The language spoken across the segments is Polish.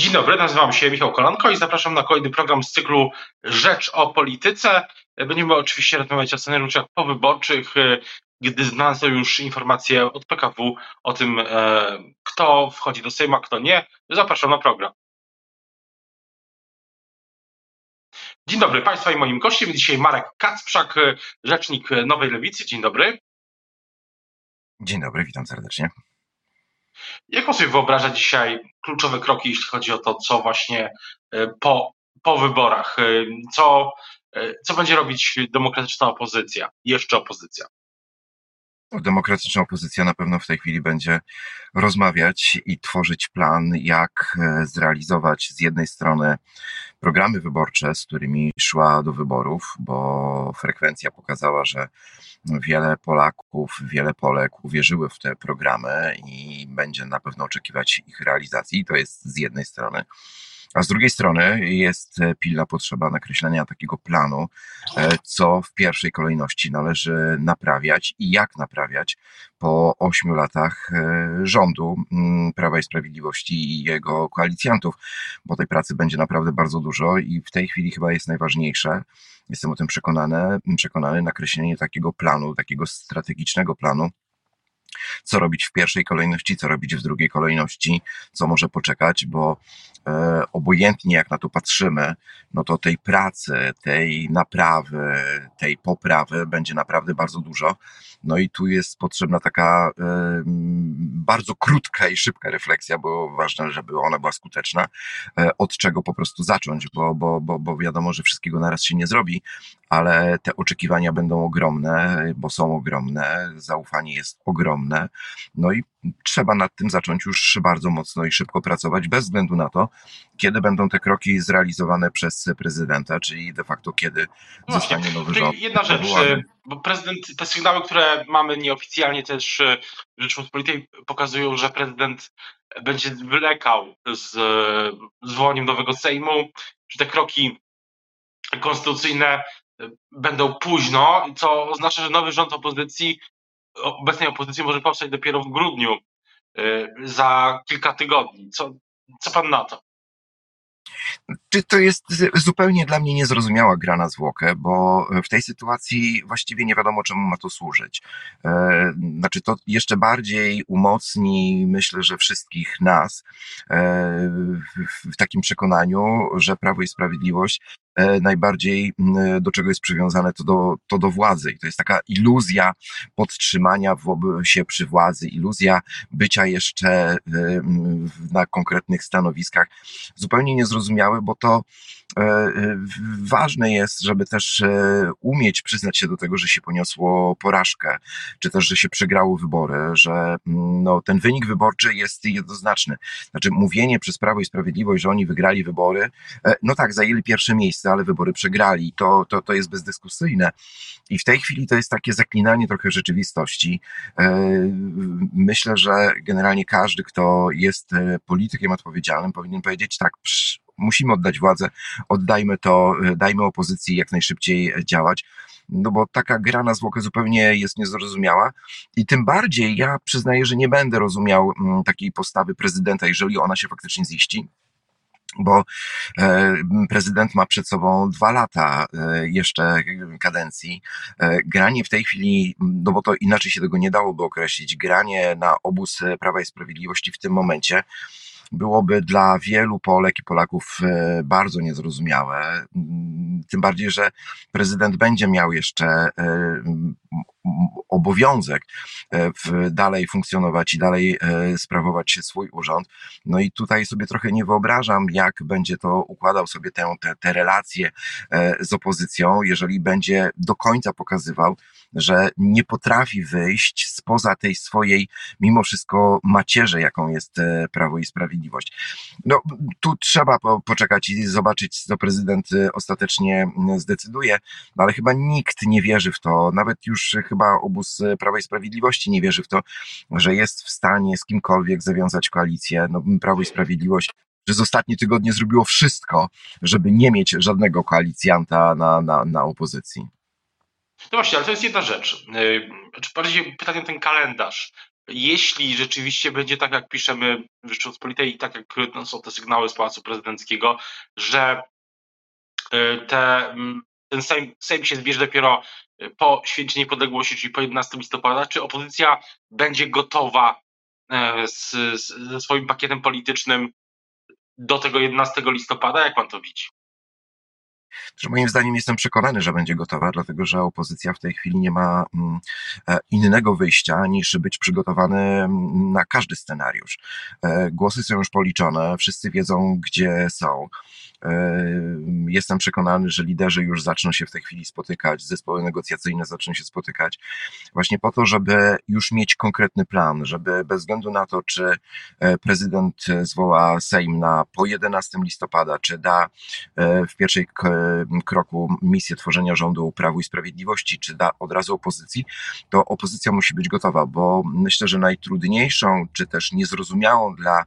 Dzień dobry, nazywam się Michał Kolanko i zapraszam na kolejny program z cyklu Rzecz o Polityce. Będziemy oczywiście rozmawiać o scenariuszach powyborczych, gdy znane są już informacje od PKW o tym, e, kto wchodzi do Sejmu, a kto nie. Zapraszam na program. Dzień dobry Państwa i moim gościem dzisiaj Marek Kacprzak, rzecznik Nowej Lewicy. Dzień dobry. Dzień dobry, witam serdecznie. Jak pan sobie wyobraża dzisiaj kluczowe kroki, jeśli chodzi o to, co właśnie e, po, po wyborach, e, co, e, co będzie robić demokratyczna opozycja, jeszcze opozycja? Demokratyczna opozycja na pewno w tej chwili będzie rozmawiać i tworzyć plan, jak zrealizować z jednej strony programy wyborcze, z którymi szła do wyborów, bo frekwencja pokazała, że wiele Polaków, wiele Polek uwierzyły w te programy i będzie na pewno oczekiwać ich realizacji. To jest z jednej strony. A z drugiej strony jest pilna potrzeba nakreślenia takiego planu, e, co w pierwszej kolejności należy naprawiać i jak naprawiać po ośmiu latach e, rządu mm, Prawa i Sprawiedliwości i jego koalicjantów, bo tej pracy będzie naprawdę bardzo dużo i w tej chwili chyba jest najważniejsze, jestem o tym przekonany, przekonany nakreślenie takiego planu, takiego strategicznego planu, co robić w pierwszej kolejności, co robić w drugiej kolejności, co może poczekać, bo e, obojętnie jak na to patrzymy, no to tej pracy, tej naprawy, tej poprawy będzie naprawdę bardzo dużo. No i tu jest potrzebna taka bardzo krótka i szybka refleksja, bo ważne, żeby ona była skuteczna, e, od czego po prostu zacząć, bo, bo, bo, bo wiadomo, że wszystkiego naraz się nie zrobi, ale te oczekiwania będą ogromne, bo są ogromne, zaufanie jest ogromne, no i trzeba nad tym zacząć już bardzo mocno i szybko pracować, bez względu na to, kiedy będą te kroki zrealizowane przez prezydenta, czyli de facto kiedy no zostanie nowy rząd. Jedna rzecz, bo prezydent, te sygnały, które mamy nieoficjalnie też e, w Rzeczpospolitej pokazują, że prezydent będzie wylekał z zwołaniem nowego Sejmu, że te kroki konstytucyjne będą późno, co oznacza, że nowy rząd opozycji obecnej opozycji może powstać dopiero w grudniu, y, za kilka tygodni. Co, co pan na to? Czy to jest zupełnie dla mnie niezrozumiała gra na zwłokę, bo w tej sytuacji właściwie nie wiadomo, czemu ma to służyć. E, znaczy, to jeszcze bardziej umocni, myślę, że wszystkich nas e, w takim przekonaniu, że Prawo i Sprawiedliwość E, najbardziej do czego jest przywiązane, to do, to do władzy. I to jest taka iluzja podtrzymania się przy władzy, iluzja bycia jeszcze na konkretnych stanowiskach. Zupełnie niezrozumiałe, bo to E, e, ważne jest, żeby też e, umieć przyznać się do tego, że się poniosło porażkę, czy też, że się przegrało wybory, że no, ten wynik wyborczy jest jednoznaczny. Znaczy, mówienie przez Prawo i Sprawiedliwość, że oni wygrali wybory, no tak, zajęli pierwsze miejsce, ale wybory przegrali. To, to, to jest bezdyskusyjne. I w tej chwili to jest takie zaklinanie trochę rzeczywistości. Myślę, że generalnie każdy, kto jest politykiem odpowiedzialnym, powinien powiedzieć tak, musimy oddać władzę, oddajmy to, dajmy opozycji jak najszybciej działać no bo taka gra na zwłokę zupełnie jest niezrozumiała i tym bardziej ja przyznaję, że nie będę rozumiał mm, takiej postawy prezydenta, jeżeli ona się faktycznie ziści bo e, prezydent ma przed sobą dwa lata e, jeszcze kadencji. E, granie w tej chwili, no bo to inaczej się tego nie dałoby określić, granie na obóz Prawa i Sprawiedliwości w tym momencie byłoby dla wielu Polek i Polaków bardzo niezrozumiałe. Mm, tym bardziej, że prezydent będzie miał jeszcze obowiązek e, w, dalej funkcjonować i dalej sprawować swój urząd. No i tutaj sobie trochę nie wyobrażam, jak będzie to układał sobie tę, te, te relacje z opozycją, jeżeli będzie do końca pokazywał, że nie potrafi wyjść spoza tej swojej, mimo wszystko, macierzy, jaką jest e, Prawo i Sprawiedliwość. No, tu trzeba po, poczekać i zobaczyć, co prezydent e, ostatecznie zdecyduje, no ale chyba nikt nie wierzy w to, nawet już chyba obóz e, Prawa i Sprawiedliwości nie wierzy w to, że jest w stanie z kimkolwiek zawiązać koalicję. No, Prawo i Sprawiedliwość przez ostatnie tygodnie zrobiło wszystko, żeby nie mieć żadnego koalicjanta na, na, na opozycji. No właśnie, ale to jest jedna rzecz. Czy bardziej pytanie ten kalendarz. jeśli rzeczywiście będzie tak, jak piszemy w Rzeczypospolitej i tak jak są te sygnały z Pałacu Prezydenckiego, że y, te, ten Sejm, Sejm się zbierze dopiero y, po święcie niepodległości, czyli po 11 listopada, czy opozycja będzie gotowa e, z, z, ze swoim pakietem politycznym do tego 11 listopada? Jak pan to widzi? Moim zdaniem jestem przekonany, że będzie gotowa, dlatego że opozycja w tej chwili nie ma mm, e, innego wyjścia niż być przygotowany mm, na każdy scenariusz. E, głosy są już policzone, wszyscy wiedzą, gdzie są. E, jestem przekonany, że liderzy już zaczną się w tej chwili spotykać, zespoły negocjacyjne zaczną się spotykać, właśnie po to, żeby już mieć konkretny plan, żeby bez względu na to, czy prezydent zwoła Sejm na po 11 listopada, czy da w pierwszej kroku misję tworzenia rządu Prawu i Sprawiedliwości, czy da od razu opozycji, to opozycja musi być gotowa, bo myślę, że najtrudniejszą, czy też niezrozumiałą dla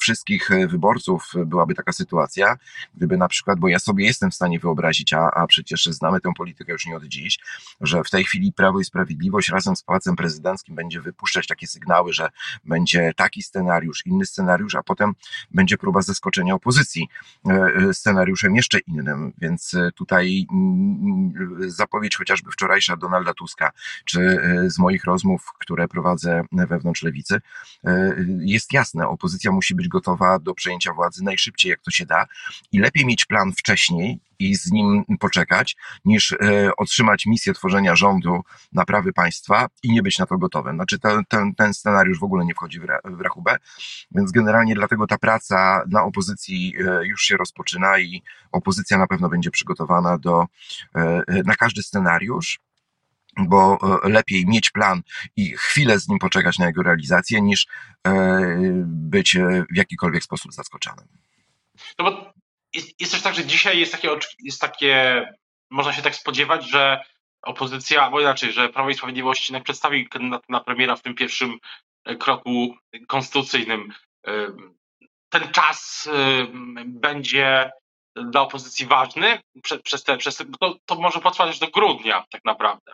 wszystkich wyborców byłaby taka sytuacja, gdyby na przykład, bo ja sobie jestem w stanie wyobrazić, a, a przecież znamy tę politykę już nie od dziś, że w tej chwili Prawo i Sprawiedliwość razem z Pałacem Prezydenckim będzie wypuszczać takie sygnały, że będzie taki scenariusz, inny scenariusz, a potem będzie próba zaskoczenia opozycji e, e, scenariuszem jeszcze innym, więc e, tutaj mm, zapowiedź chociażby wczorajsza Donalda Tuska, czy z moich rozmów, które prowadzę wewnątrz lewicy, jest jasne, opozycja musi być gotowa do przejęcia władzy najszybciej, jak to się da i lepiej mieć plan wcześniej i z nim poczekać, niż otrzymać misję tworzenia rządu naprawy państwa i nie być na to gotowym. Znaczy ten, ten, ten scenariusz w ogóle nie wchodzi w rachubę, więc generalnie dlatego ta praca na opozycji już się rozpoczyna i opozycja na pewno będzie przygotowana do, e, na każdy scenariusz, bo e, lepiej mieć plan i chwilę z nim poczekać na jego realizację, niż e, być w jakikolwiek sposób zaskoczonym. No bo jest, też tak, że dzisiaj jest takie, jest takie, można się tak spodziewać, że opozycja, albo inaczej, że Prawo i Sprawiedliwość przedstawi na, na premiera w tym pierwszym kroku konstytucyjnym. Ten czas będzie dla opozycji ważny przez, te, przez to, to może potrwać do grudnia tak naprawdę.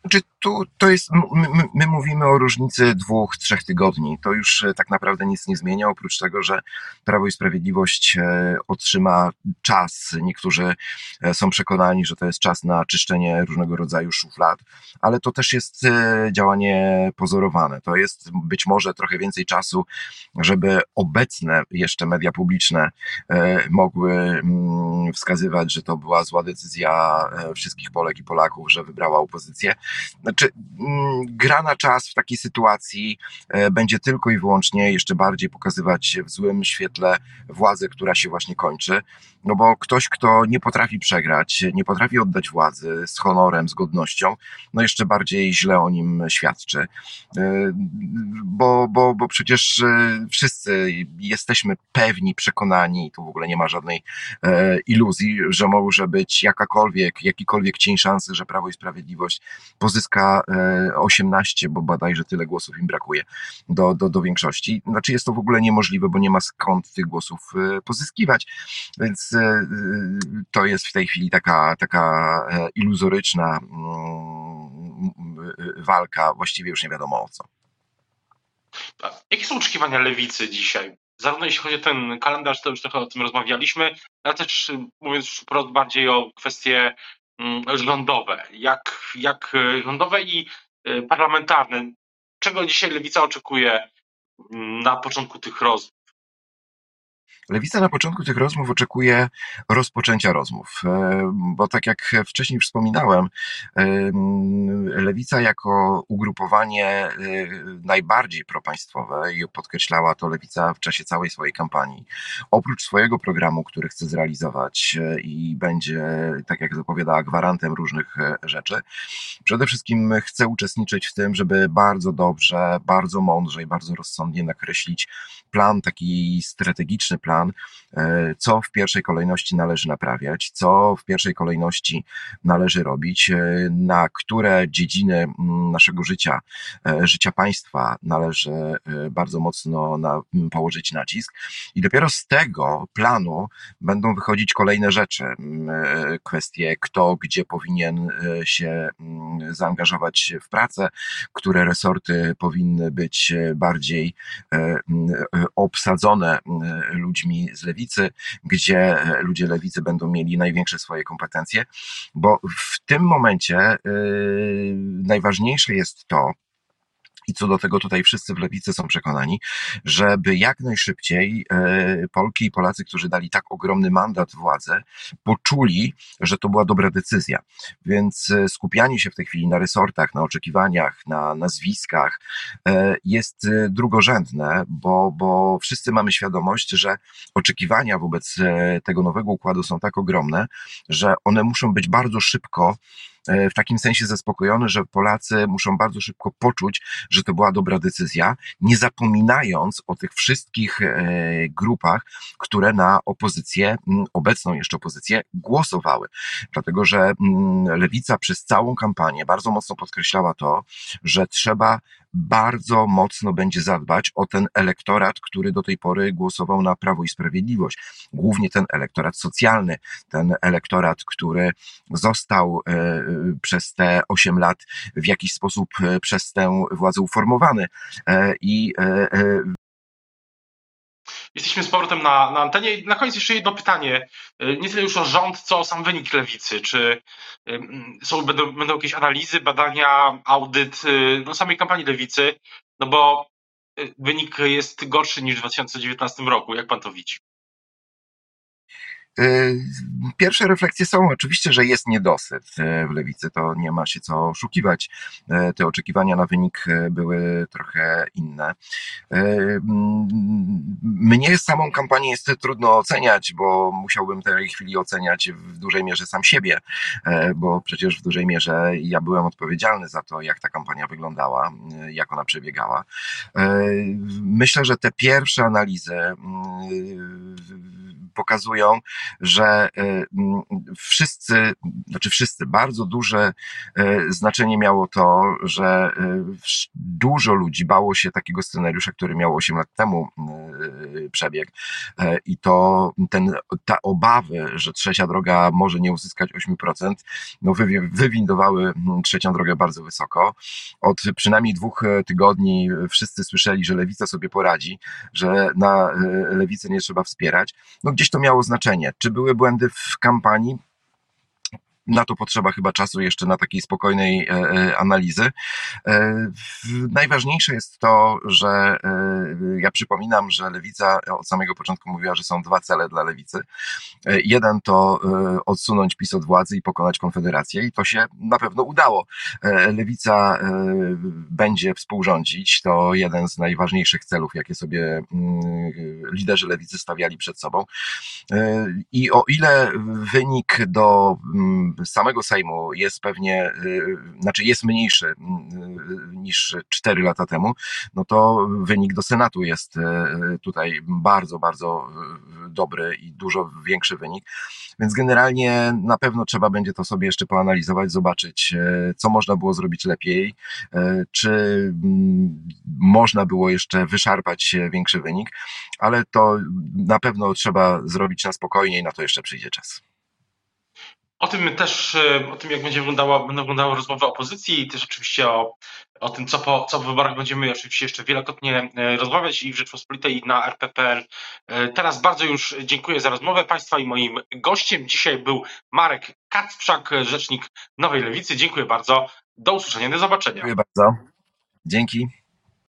Znaczy, tu to jest, my, my, mówimy o różnicy dwóch, trzech tygodni. To już e, tak naprawdę nic nie zmienia, oprócz tego, że Prawo i Sprawiedliwość e, otrzyma czas. Niektórzy e, są przekonani, że to jest czas na czyszczenie różnego rodzaju szuflad, ale to też jest działanie pozorowane. To jest być może trochę więcej czasu, żeby obecne jeszcze media publiczne mogły mm, wskazywać, że to była zła decyzja wszystkich Polek i Polaków, że wybrała opozycję znaczy, mm, gra na czas w takiej sytuacji e, będzie tylko i wyłącznie jeszcze bardziej pokazywać w złym świetle władzę, która się właśnie kończy. No bo ktoś, kto nie potrafi przegrać, nie potrafi oddać władzy z honorem, z godnością, no jeszcze bardziej źle o nim świadczy. E, bo, bo, bo przecież e, wszyscy jesteśmy pewni, przekonani, tu w ogóle nie ma żadnej iluzji, że może być jakakolwiek, jakikolwiek cień szansy, że Prawo i Sprawiedliwość pozyska 18, e, bo bodajże tyle głosów im brakuje do, do, do większości. Znaczy jest to w ogóle niemożliwe, bo nie ma skąd tych głosów e, pozyskiwać, więc e, to jest w tej chwili taka, taka iluzoryczna mm, walka, właściwie już nie wiadomo o co. Jakie są oczekiwania lewicy dzisiaj? Zarówno jeśli chodzi o ten kalendarz, to już trochę o tym rozmawialiśmy, ale też mówiąc bardziej o kwestie rządowe, jak, jak e, rządowe i e, parlamentarne. Czego dzisiaj lewica oczekuje mm, na początku tych rozmów? Lewica na początku tych rozmów oczekuje rozpoczęcia rozmów, e, bo tak jak wcześniej wspominałem, e, Lewica jako ugrupowanie e, najbardziej propaństwowe i podkreślała to Lewica w czasie całej swojej kampanii, oprócz swojego programu, który chce zrealizować i będzie, tak jak zapowiadała, gwarantem różnych rzeczy, przede wszystkim chce uczestniczyć w tym, żeby bardzo dobrze, bardzo mądrze i bardzo rozsądnie nakreślić plan, taki strategiczny plan, plan, e, co w pierwszej kolejności należy naprawiać, co w pierwszej kolejności należy robić, e, na które dziedziny mm, naszego życia, e, życia państwa należy bardzo mocno na, położyć nacisk. I dopiero z tego planu będą wychodzić kolejne rzeczy, kwestie kto, gdzie powinien się zaangażować w pracę, które resorty powinny być bardziej obsadzone ludźmi z lewicy, gdzie ludzie lewicy będą mieli największe swoje kompetencje, bo w tym momencie yy, najważniejsze jest to, i co do tego tutaj wszyscy w lewicy są przekonani, żeby jak najszybciej e, Polki i Polacy, którzy dali tak ogromny mandat władzy, poczuli, że to była dobra decyzja. Więc e, skupianie się w tej chwili na resortach, na oczekiwaniach, na nazwiskach e, jest drugorzędne, bo, bo wszyscy mamy świadomość, że oczekiwania wobec tego nowego układu są tak ogromne, że one muszą być bardzo szybko w takim sensie zaspokojony, że Polacy muszą bardzo szybko poczuć, że to była dobra decyzja, nie zapominając o tych wszystkich e, grupach, które na opozycję, obecną jeszcze opozycję, głosowały. Dlatego, że lewica przez całą kampanię bardzo mocno podkreślała to, że trzeba bardzo mocno będzie zadbać o ten elektorat, który do tej pory głosował na Prawo i Sprawiedliwość. Głównie ten elektorat socjalny, ten elektorat, który został e, przez te 8 lat w jakiś sposób e, przez tę władzę uformowany. E, I Jesteśmy z powrotem na, na antenie. Na koniec jeszcze jedno pytanie. Nie tyle już o rząd, co o sam wynik lewicy. Czy są, będą, będą jakieś analizy, badania, audyt no, samej kampanii lewicy? No bo wynik jest gorszy niż w 2019 roku. Jak pan to widzi? Y, pierwsze refleksje są oczywiście, że jest niedosyt y, w lewicy, to nie ma się co oszukiwać. Y, te oczekiwania na wynik były trochę inne. Mnie samą kampanię jest trudno oceniać, bo musiałbym w tej chwili oceniać w dużej mierze sam siebie, bo przecież w dużej mierze ja byłem odpowiedzialny za to, jak ta kampania wyglądała, jak ona przebiegała. Myślę, że te pierwsze analizy pokazują, że e, wszyscy, znaczy wszyscy, bardzo duże e, znaczenie miało to, że e, dużo ludzi bało się takiego scenariusza, który miał 8 lat temu przebieg i to ten, ta obawy, że trzecia droga może nie uzyskać 8%, no wywindowały trzecią drogę bardzo wysoko. Od przynajmniej dwóch tygodni wszyscy słyszeli, że lewica sobie poradzi, że na lewicę nie trzeba wspierać. No gdzieś to miało znaczenie. Czy były błędy w kampanii? Na to potrzeba chyba czasu jeszcze na takiej spokojnej e, e, analizy. E, najważniejsze jest to, że ja przypominam, że lewica od samego początku mówiła, że są dwa cele dla lewicy. Jeden to odsunąć PiS od władzy i pokonać Konfederację i to się na pewno udało. Lewica będzie współrządzić, to jeden z najważniejszych celów, jakie sobie mm, liderzy lewicy stawiali przed sobą. I o ile wynik do mm, samego Sejmu jest pewnie, y, znaczy jest mniejszy y, niż 4 lata temu, no to wynik do Senatu jest y, tutaj bardzo, bardzo dobry i dużo większy wynik. Więc generalnie na pewno trzeba będzie to sobie jeszcze poanalizować, zobaczyć, co można było zrobić lepiej, czy mm, można było jeszcze wyszarpać większy wynik, ale to na pewno trzeba zrobić na spokojnie i na to jeszcze przyjdzie czas. O tym też, e, o tym jak będzie wyglądała, będą wyglądały rozmowy opozycji i też oczywiście o, o tym, co po, co w wyborach będziemy oczywiście jeszcze wielokrotnie e, rozmawiać i w Rzeczpospolitej i na RPPL. E, teraz bardzo już dziękuję za rozmowę Państwa i moim gościem dzisiaj był Marek Kacprzak, rzecznik Nowej Lewicy. Dziękuję bardzo. Do usłyszenia, do zobaczenia. Dziękuję bardzo. Dzięki.